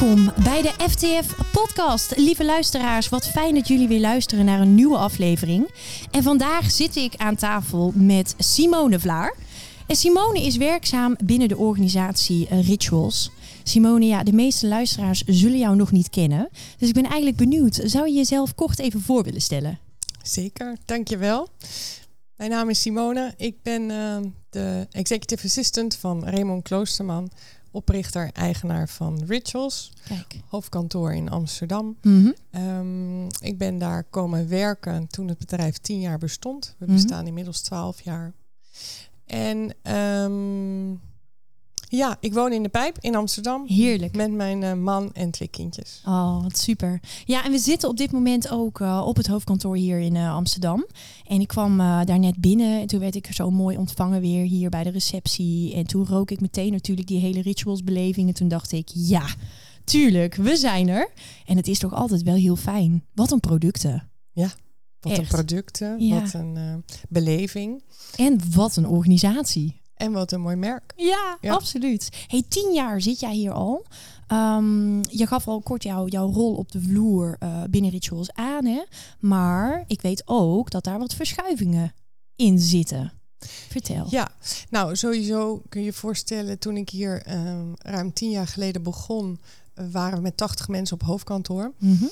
Welkom bij de FTF Podcast. Lieve luisteraars, wat fijn dat jullie weer luisteren naar een nieuwe aflevering. En vandaag zit ik aan tafel met Simone Vlaar. En Simone is werkzaam binnen de organisatie eh, Rituals. Simone, ja, de meeste luisteraars zullen jou nog niet kennen. Dus ik ben eigenlijk benieuwd, zou je jezelf kort even voor willen stellen? Zeker, dankjewel. Mijn naam is Simone. Ik ben uh, de executive assistant van Raymond Kloosterman, oprichter, eigenaar van Rituals, Kijk. hoofdkantoor in Amsterdam. Mhm. Um, ik ben daar komen werken toen het bedrijf tien jaar bestond. We Mhm. bestaan inmiddels twaalf jaar. En um, ja, ik woon in de Pijp in Amsterdam. Heerlijk. Met mijn uh, man en twee kindjes. Oh, wat super. Ja, en we zitten op dit moment ook uh, op het hoofdkantoor hier in uh, Amsterdam. En ik kwam daar net binnen en toen werd ik zo mooi ontvangen weer hier bij de receptie. En toen rook ik meteen natuurlijk die hele ritualsbeleving. En toen dacht ik, ja, tuurlijk, we zijn er. En het is toch altijd wel heel fijn. Wat een producten. Ja, wat Echt. een producten, Ja. wat een beleving. En wat een organisatie. En wat een mooi merk. Ja, Ja. absoluut. Hey, tien jaar zit jij hier al. Ehm, je gaf al kort jou, jouw rol op de vloer eh, binnen Rituals aan. Hè? Maar ik weet ook dat daar wat verschuivingen in zitten. Vertel. Ja, nou sowieso kun je je voorstellen, toen ik hier um, ruim tien jaar geleden begon, uh, waren we met 80 mensen op hoofdkantoor. Mhm.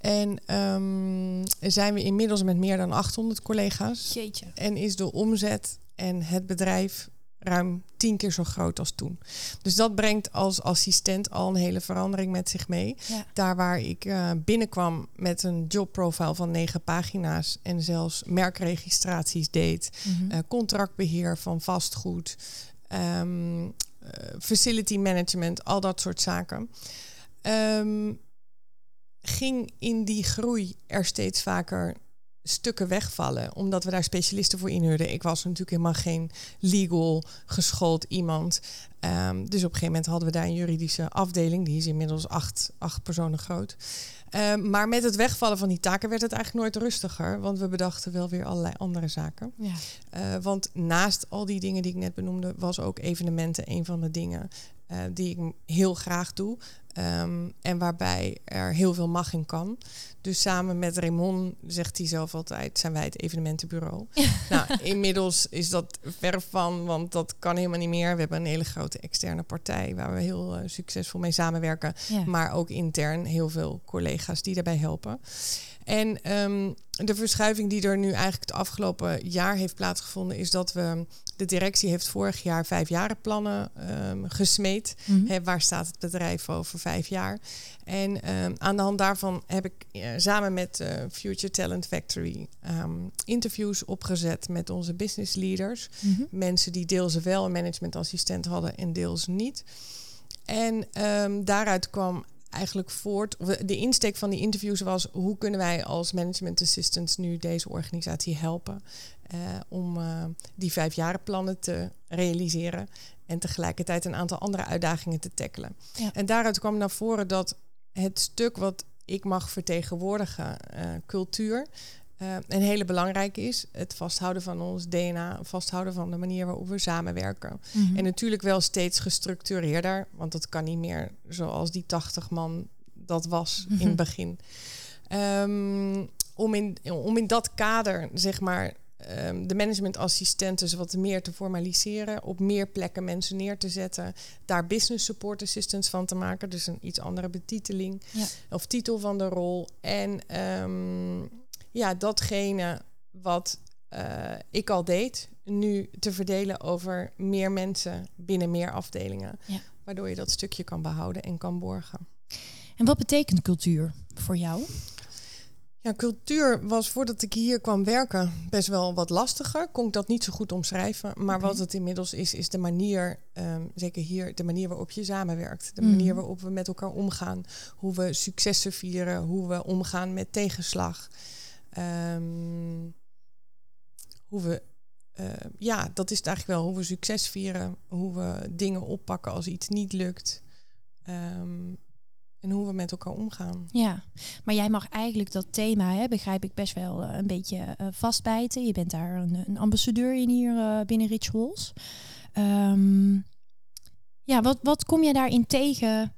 En um, zijn we inmiddels met meer dan 800 collega's. Jeetje. En is de omzet en het bedrijf ruim tien keer zo groot als toen. Dus dat brengt als assistent al een hele verandering met zich mee. Ja. Daar waar ik uh, binnenkwam met een jobprofile van negen pagina's en zelfs merkregistraties deed, Mhm. uh, contractbeheer van vastgoed, um, uh, facility management, al dat soort zaken. Um, ging in die groei er steeds vaker stukken wegvallen, omdat we daar specialisten voor inhuurden. Ik was natuurlijk helemaal geen legal geschoold iemand. Um, dus op een gegeven moment hadden we daar een juridische afdeling, die is inmiddels acht, acht personen groot. Um, maar met het wegvallen van die taken werd het eigenlijk nooit rustiger, want we bedachten wel weer allerlei andere zaken. Ja. Uh, want naast al die dingen die ik net benoemde, was ook evenementen een van de dingen uh, die ik heel graag doe. Um, en waarbij er heel veel mag in kan. Dus samen met Raymond, zegt hij zelf altijd, zijn wij het evenementenbureau. nou, inmiddels is dat ver van, want dat kan helemaal niet meer. We hebben een hele grote externe partij waar we heel uh, succesvol mee samenwerken. Ja. Maar ook intern heel veel collega's die daarbij helpen. En um, de verschuiving die er nu eigenlijk het afgelopen jaar heeft plaatsgevonden, is dat we de directie heeft vorig jaar vijfjarenplannen um, gesmeed. Mhm. Mm -hmm. He, waar staat het bedrijf over vijf jaar? En um, aan de hand daarvan heb ik uh, samen met uh, Future Talent Factory um, interviews opgezet met onze business leaders. Mhm. Mm -hmm. Mensen die deels wel een managementassistent hadden en deels niet. En daaruit kwam eigenlijk voort. De insteek van die interviews was: hoe kunnen wij als management assistants nu deze organisatie helpen uh, om uh, die vijfjarenplannen te realiseren en tegelijkertijd een aantal andere uitdagingen te tackelen. Ja. En daaruit kwam naar voren dat het stuk wat ik mag vertegenwoordigen, uh, cultuur. Uh, een hele belangrijke is. Het vasthouden van ons DNA, vasthouden van de manier waarop we samenwerken. Mhm. En natuurlijk wel steeds gestructureerder, want dat kan niet meer zoals die 80 man dat was Mhm. in het begin. Um, om, in, om in dat kader, zeg maar, um, de managementassistenten dus wat meer te formaliseren, op meer plekken mensen neer te zetten, daar business support assistants van te maken, dus een iets andere betiteling Ja. of titel van de rol. En um, ja, datgene wat uh, ik al deed, nu te verdelen over meer mensen binnen meer afdelingen. Ja. Waardoor je dat stukje kan behouden en kan borgen. En wat betekent cultuur voor jou? Ja, cultuur was voordat ik hier kwam werken best wel wat lastiger. Kon ik dat niet zo goed omschrijven. Maar wat het inmiddels is, is de manier, um, zeker hier, de manier waarop je samenwerkt. De Mhm. manier waarop we met elkaar omgaan. Hoe we successen vieren. Hoe we omgaan met tegenslag. Um, hoe we, uh, ja, dat is het eigenlijk wel. Hoe we succes vieren. Hoe we dingen oppakken als iets niet lukt. Um, en hoe we met elkaar omgaan. Ja, maar jij mag eigenlijk dat thema, hè, begrijp ik, best wel uh, een beetje uh, vastbijten. Je bent daar een, een ambassadeur in hier uh, binnen Rituals. Ja, wat, wat kom je daarin tegen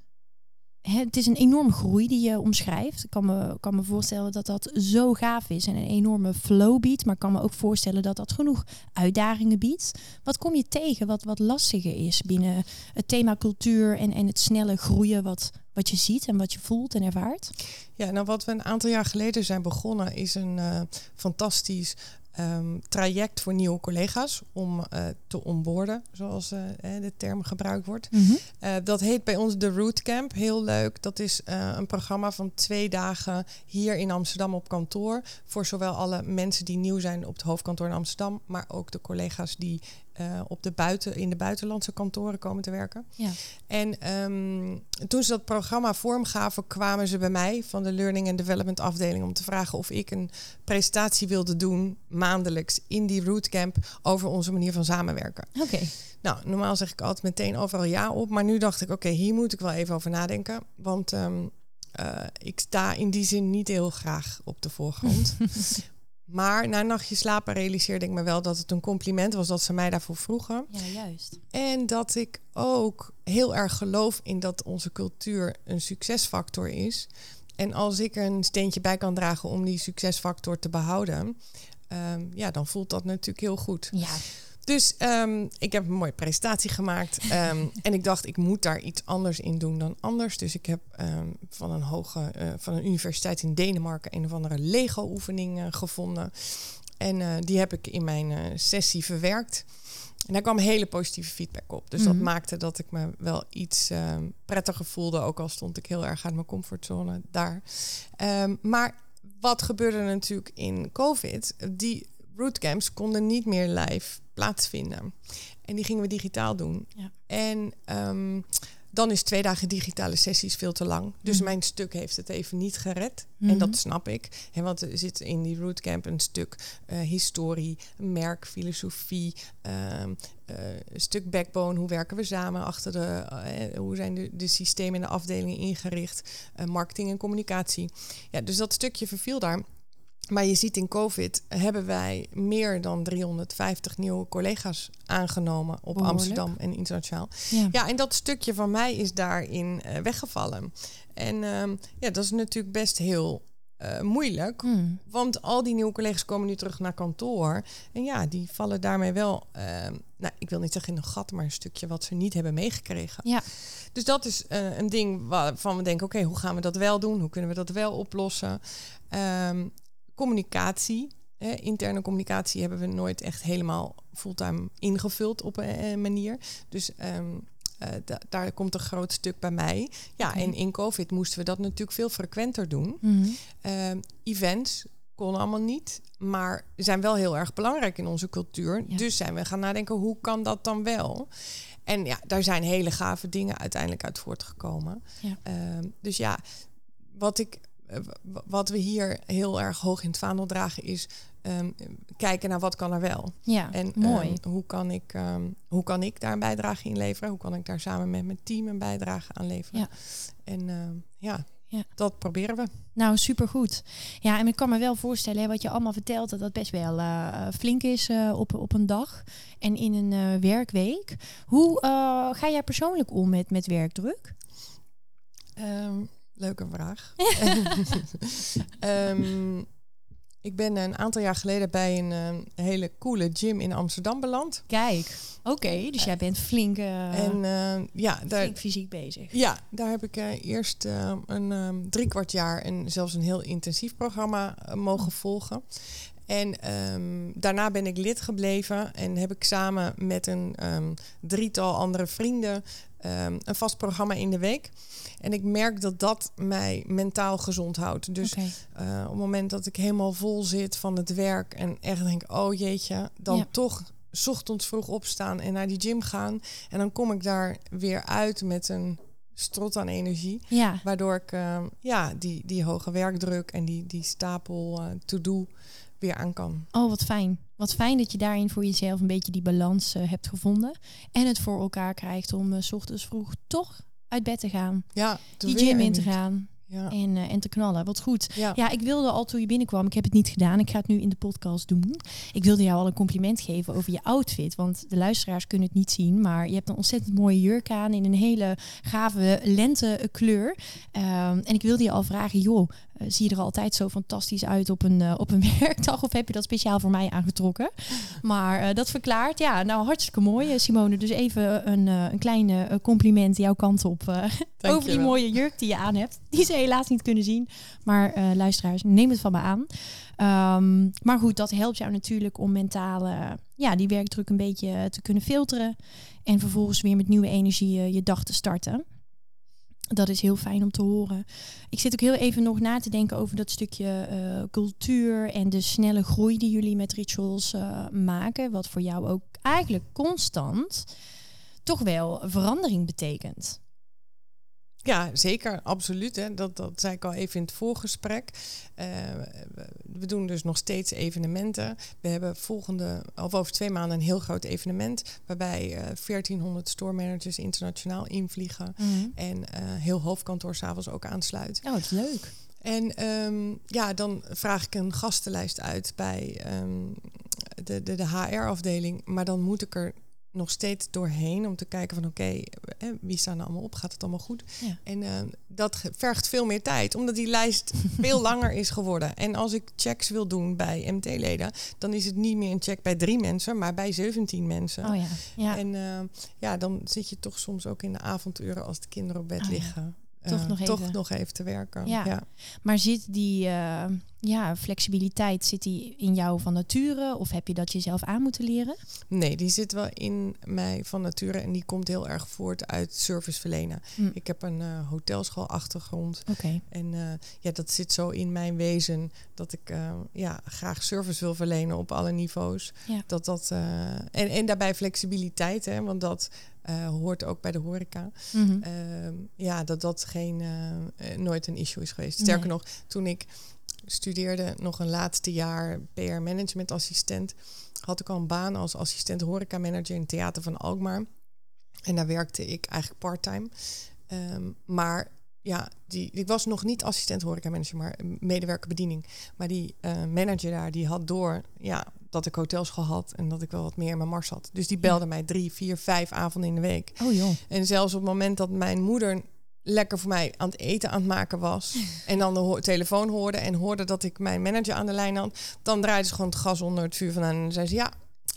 het is een enorme groei die je omschrijft. Ik kan me, kan me voorstellen dat dat zo gaaf is en een enorme flow biedt. Maar ik kan me ook voorstellen dat dat genoeg uitdagingen biedt. Wat kom je tegen wat, wat lastiger is binnen het thema cultuur en, en het snelle groeien wat, wat je ziet en wat je voelt en ervaart? Ja, nou wat we een aantal jaar geleden zijn begonnen is een uh, fantastisch um, traject voor nieuwe collega's om uh, te onboorden, zoals uh, de term gebruikt wordt. Mm -hmm. uh, dat heet bij ons de Root Camp. Heel leuk. Dat is een programma van twee dagen hier in Amsterdam op kantoor. Voor zowel alle mensen die nieuw zijn op het hoofdkantoor in Amsterdam, maar ook de collega's die uh, op de buiten, in de buitenlandse kantoren komen te werken. Ja. En um, toen ze dat programma vormgaven, kwamen ze bij mij van de Learning and Development afdeling om te vragen of ik een presentatie wilde doen maandelijks in die rootcamp over onze manier van samenwerken. Oké. Nou, normaal zeg ik altijd meteen overal ja op, maar nu dacht ik, oké, okay, hier moet ik wel even over nadenken, want um, uh, ik sta in die zin niet heel graag op de voorgrond. Maar na een nachtje slapen realiseerde ik me wel dat het een compliment was dat ze mij daarvoor vroegen. Ja, juist. En dat ik ook heel erg geloof in dat onze cultuur een succesfactor is. En als ik er een steentje bij kan dragen om die succesfactor te behouden, um, ja, dan voelt dat natuurlijk heel goed. Ja. Dus um, ik heb een mooie presentatie gemaakt. Um, en ik dacht, ik moet daar iets anders in doen dan anders. Dus ik heb um, van een hoge, uh, van een universiteit in Denemarken een of andere Lego-oefening uh, gevonden. En uh, die heb ik in mijn sessie verwerkt. En daar kwam hele positieve feedback op. Dus mm -hmm. dat maakte dat ik me wel iets prettiger voelde. Ook al stond ik heel erg uit mijn comfortzone daar. maar wat gebeurde natuurlijk in COVID? Die rootcamps konden niet meer live plaatsvinden. En die gingen we digitaal doen. Ja. En um, dan is twee dagen digitale sessies veel te lang. Dus Mhm. mijn stuk heeft het even niet gered. Mhm. En dat snap ik. Hè, want er zit in die rootcamp een stuk eh, historie, merk, filosofie, ehm, eh, een stuk backbone. Hoe werken we samen achter de, eh, hoe zijn de, de systemen en de afdelingen ingericht, marketing en communicatie. Ja, dus dat stukje verviel daar. Maar je ziet in COVID hebben wij meer dan 350 nieuwe collega's aangenomen op Behoorlijk. Amsterdam en internationaal. Ja. Ja, en dat stukje van mij is daarin eh, weggevallen. En ehm, ja, dat is natuurlijk best heel eh, moeilijk. Mm. Want al die nieuwe collega's komen nu terug naar kantoor. En ja, die vallen daarmee wel, ehm, nou, ik wil niet zeggen in een gat, maar een stukje wat ze niet hebben meegekregen. Ja. Dus dat is eh, een ding waarvan we denken, oké, hoe gaan we dat wel doen? Hoe kunnen we dat wel oplossen? Ehm, communicatie. Hè, interne communicatie hebben we nooit echt helemaal fulltime ingevuld op een, eh, manier. Dus ehm, eh, da- daar komt een groot stuk bij mij. Ja, Oké. en in COVID moesten we dat natuurlijk veel frequenter doen. Mhm. Ehm, events kon allemaal niet, maar zijn wel heel erg belangrijk in onze cultuur. Ja. Dus zijn we gaan nadenken, hoe kan dat dan wel? En ja, daar zijn hele gave dingen uiteindelijk uit voortgekomen. Ja. Ehm, dus ja, wat, ik, wat we hier heel erg hoog in het vaandel dragen is... ehm, kijken naar wat kan er wel. Ja, En mooi. ehm, hoe, kan ik, ehm, hoe kan ik daar een bijdrage in leveren? Hoe kan ik daar samen met mijn team een bijdrage aan leveren? Ja. En ja, Ja. dat proberen we. Nou, supergoed. Ja, en ik kan me wel voorstellen, hè, wat je allemaal vertelt, dat dat best wel eh, flink is eh, op, op een dag en in een eh, werkweek. Hoe eh, ga jij persoonlijk om met, met werkdruk? Leuke vraag. Ehm, ik ben een aantal jaar geleden bij een eh, hele coole gym in Amsterdam beland. Kijk, oké, dus jij bent flink, eh, en eh, ja, daar, flink fysiek bezig. ja, daar heb ik eh, eerst eh, een um, drie kwart jaar en zelfs een heel intensief programma eh, mogen volgen. En ehm, daarna ben ik lid gebleven en heb ik samen met een ehm, drietal andere vrienden ehm, een vast programma in de week. En ik merk dat dat mij mentaal gezond houdt. Dus eh, op het moment dat ik helemaal vol zit van het werk en echt denk, oh jeetje, dan Ja. toch ochtends vroeg opstaan en naar die gym gaan. En dan kom ik daar weer uit met een strot aan energie. Ja, Waardoor ik eh, ja, die, die hoge werkdruk en die, die stapel eh, to-do weer aan kan. oh wat fijn. Wat fijn dat je daarin voor jezelf een beetje die balans eh, hebt gevonden. En het voor elkaar krijgt om eh, s ochtends vroeg toch uit bed te gaan. Ja, Die gym in te gaan. Ja. En, eh, en te knallen. Wat goed. Ja. Ja, ik wilde al toen je binnenkwam, ik heb het niet gedaan. Ik ga het nu in de podcast doen. Ik wilde jou al een compliment geven over je outfit. Want de luisteraars kunnen het niet zien. Maar je hebt een ontzettend mooie jurk aan in een hele gave lente kleur. Ehm, en ik wilde je al vragen, joh, eh, zie je er altijd zo fantastisch uit op een, eh, op een werkdag? Of heb je dat speciaal voor mij aangetrokken? Maar eh, dat verklaart, ja, nou hartstikke mooi Simone. Dus even een, een kleine compliment jouw kant op over die mooie jurk die je aan hebt. Die ze helaas niet kunnen zien. Maar luisteraars, neem het van me aan. Ehm, maar goed, dat helpt jou natuurlijk om mentaal eh, ja, die werkdruk een beetje te kunnen filteren. En vervolgens weer met nieuwe energie je dag te starten. Dat is heel fijn om te horen. Ik zit ook heel even nog na te denken over dat stukje eh, cultuur en de snelle groei die jullie met rituals eh, maken. Wat voor jou ook eigenlijk constant toch wel verandering betekent. Ja, zeker, absoluut. Hè. Dat, dat zei ik al even in het voorgesprek. Eh, we- doen dus nog steeds evenementen. We hebben volgende, of over twee maanden een heel groot evenement. Waarbij eh 1400 store managers internationaal invliegen. En eh, heel hoofdkantoor s'avonds ook aansluit. Oh, het is leuk. En ehm, ja, dan vraag ik een gastenlijst uit bij ehm, de, de, de HR-afdeling. Maar dan moet ik er nog steeds doorheen om te kijken van oké, eh, wie staan er allemaal op? Gaat het allemaal goed? Ja. En ehm, dat vergt veel meer tijd, omdat die lijst veel langer is geworden. En als ik checks wil doen bij MT-leden, dan is het niet meer een check bij drie mensen, maar bij 17 mensen. Oh ja. ja. En ehm, ja, dan zit je toch soms ook in de avonduren als de kinderen op bed Oh ja. liggen. Toch eh, nog toch even. nog even te werken. Ja. Maar zit die eh, ja, flexibiliteit zit die in jou van nature? Of heb je dat jezelf aan moeten leren? Nee, die zit wel in mij van nature en die komt heel erg voort uit service verlenen. Hm. Ik heb een eh hotelschoolachtergrond en eh, ja, dat zit zo in mijn wezen dat ik eh, ja, graag service wil verlenen op alle niveaus. Ja. Dat dat en, en daarbij flexibiliteit, hè, want dat hoort ook bij de horeca. Mhm. Ehm, ja, dat dat geen, nooit een issue is geweest. Sterker Nee. nog, toen ik studeerde, nog een laatste jaar PR-managementassistent, had ik al een baan als assistent horeca-manager in het theater van Alkmaar. En daar werkte ik eigenlijk part-time. Ehm, maar ja, die, ik was nog niet assistent horeca-manager, maar medewerker bediening. Maar die eh, manager daar, die had door ja, dat ik hotelschool had en dat ik wel wat meer in mijn mars had. Dus die belde mij drie, vier, vijf avonden in de week. Oh joh. En zelfs op het moment dat mijn moeder lekker voor mij aan het eten aan het maken was. en dan de ho- telefoon hoorde en hoorde dat ik mijn manager aan de lijn had. Dan draaide ze gewoon het gas onder het vuur vandaan. En zei ze, ja,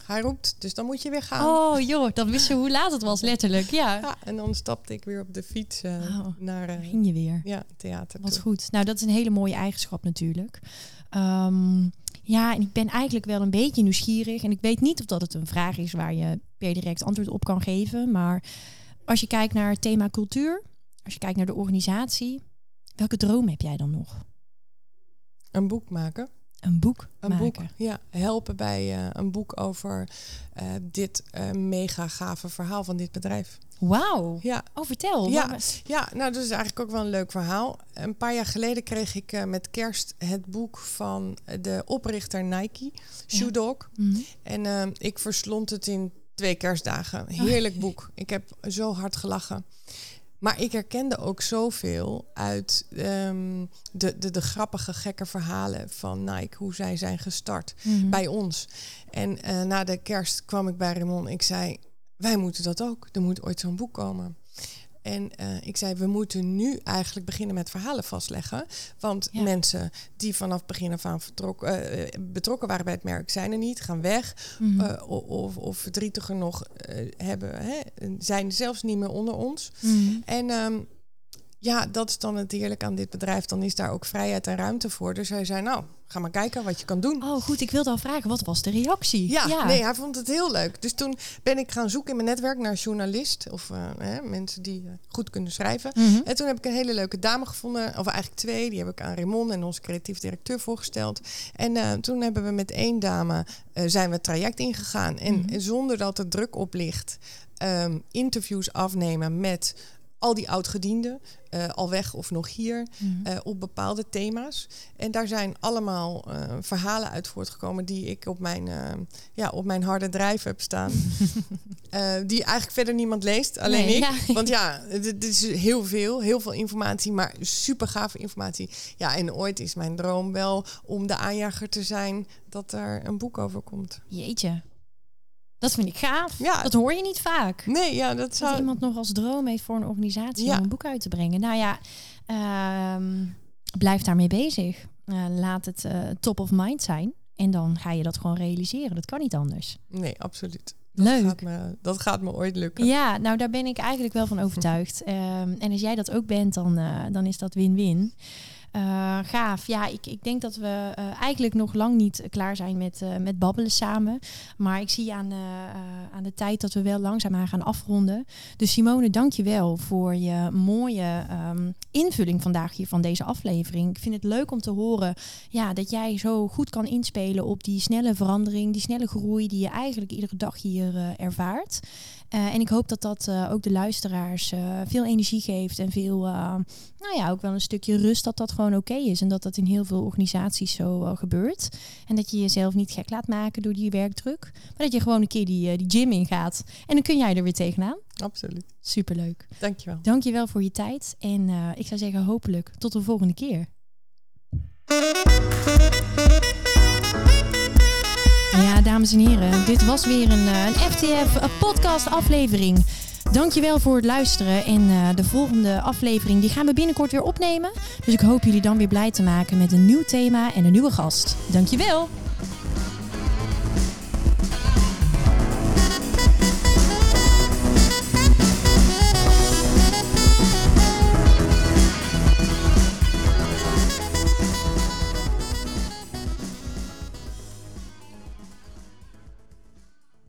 hij roept, dus dan moet je weer gaan. Oh joh, dan wist ze hoe laat het was, letterlijk. Ja. Ja, en dan stapte ik weer op de fiets eh, Oh, naar eh, ging je weer. ja, theater Wat toe. goed. Nou, dat is een hele mooie eigenschap natuurlijk. Ehm, ja, en ik ben eigenlijk wel een beetje nieuwsgierig. En ik weet niet of dat het een vraag is waar je per direct antwoord op kan geven. Maar als je kijkt naar het thema cultuur, als je kijkt naar de organisatie, welke droom heb jij dan nog? Een boek maken. Een boek Een maken. boek, ja. Helpen bij eh, een boek over eh, dit eh, mega gave verhaal van dit bedrijf. Wauw. Ja, Oh, vertel. Ja. Ja, nou, dat is eigenlijk ook wel een leuk verhaal. Een paar jaar geleden kreeg ik met kerst het boek van de oprichter Nike, Shoe Dog. Mhm. En ik verslond het in twee kerstdagen. Heerlijk boek. Ik heb zo hard gelachen. Maar ik herkende ook zoveel uit ehm, de, de, de grappige, gekke verhalen van Nike. Hoe zij zijn gestart Mhm. bij ons. En eh, na de kerst kwam ik bij Raymond. Ik zei, wij moeten dat ook. Er moet ooit zo'n boek komen. En eh, ik zei, we moeten nu eigenlijk beginnen met verhalen vastleggen. Want Ja. mensen die vanaf begin af aan vertrokken, eh, betrokken waren bij het merk, zijn er niet, gaan weg. Mhm. eh, of, of verdrietiger nog eh, hebben, hè, zijn zelfs niet meer onder ons. Mhm. En ehm, ja, dat is dan het heerlijke aan dit bedrijf. Dan is daar ook vrijheid en ruimte voor. Dus hij zei, nou, ga maar kijken wat je kan doen. Oh, goed. Ik wilde al vragen, wat was de reactie? Ja, nee, hij vond het heel leuk. Dus toen ben ik gaan zoeken in mijn netwerk naar journalist of eh, hè, mensen die eh, goed kunnen schrijven. Mhm. En toen heb ik een hele leuke dame gevonden, of eigenlijk twee. Die heb ik aan Raymond en onze creatief directeur voorgesteld. En eh, toen hebben we met één dame zijn we het traject ingegaan. En Mhm. zonder dat er druk op ligt, ehm, interviews afnemen met al die oudgedienden, uh, al weg of nog hier, Mhm. eh, op bepaalde thema's. En daar zijn allemaal eh, verhalen uit voortgekomen die ik op mijn, eh, ja, op mijn harde drijf heb staan. Eh, die eigenlijk verder niemand leest, alleen Nee, ik. ja. Want ja, dit is heel veel, heel veel informatie, maar super gave informatie. Ja, en ooit is mijn droom wel om de aanjager te zijn dat er een boek over komt. Jeetje. Dat vind ik gaaf. Ja. Dat hoor je niet vaak. Nee, ja, dat Dat zou... iemand nog als droom heeft voor een organisatie Ja. om een boek uit te brengen. Nou ja, ehm, blijf daarmee bezig. Eh, laat het eh, top of mind zijn. En dan ga je dat gewoon realiseren. Dat kan niet anders. Nee, absoluut. Leuk. Gaat me, dat gaat me ooit lukken. Ja, nou daar ben ik eigenlijk wel van overtuigd. Ehm, en als jij dat ook bent, dan, eh, dan is dat win-win. Eh, gaaf. Ja, ik, ik denk dat we eh, eigenlijk nog lang niet klaar zijn met, eh, met babbelen samen. Maar ik zie aan, eh, eh, aan de tijd dat we wel langzaamaan gaan afronden. Dus Simone, dank je wel voor je mooie ehm, invulling vandaag hier van deze aflevering. Ik vind het leuk om te horen ja, dat jij zo goed kan inspelen op die snelle verandering, die snelle groei die je eigenlijk iedere dag hier eh, ervaart. Eh, en ik hoop dat dat eh, ook de luisteraars eh, veel energie geeft en veel, eh, nou ja, ook wel een stukje rust dat dat gewoon oké is. En dat dat in heel veel organisaties zo eh, gebeurt. En dat je jezelf niet gek laat maken door die werkdruk. Maar dat je gewoon een keer die, eh, die gym ingaat. En dan kun jij er weer tegenaan. Absoluut. Superleuk. Dankjewel. Dankjewel voor je tijd. En eh, ik zou zeggen hopelijk tot de volgende keer. Ja, dames en heren, dit was weer een, een FTF podcast aflevering. Dankjewel voor het luisteren en eh, de volgende aflevering die gaan we binnenkort weer opnemen. Dus ik hoop jullie dan weer blij te maken met een nieuw thema en een nieuwe gast. Dankjewel!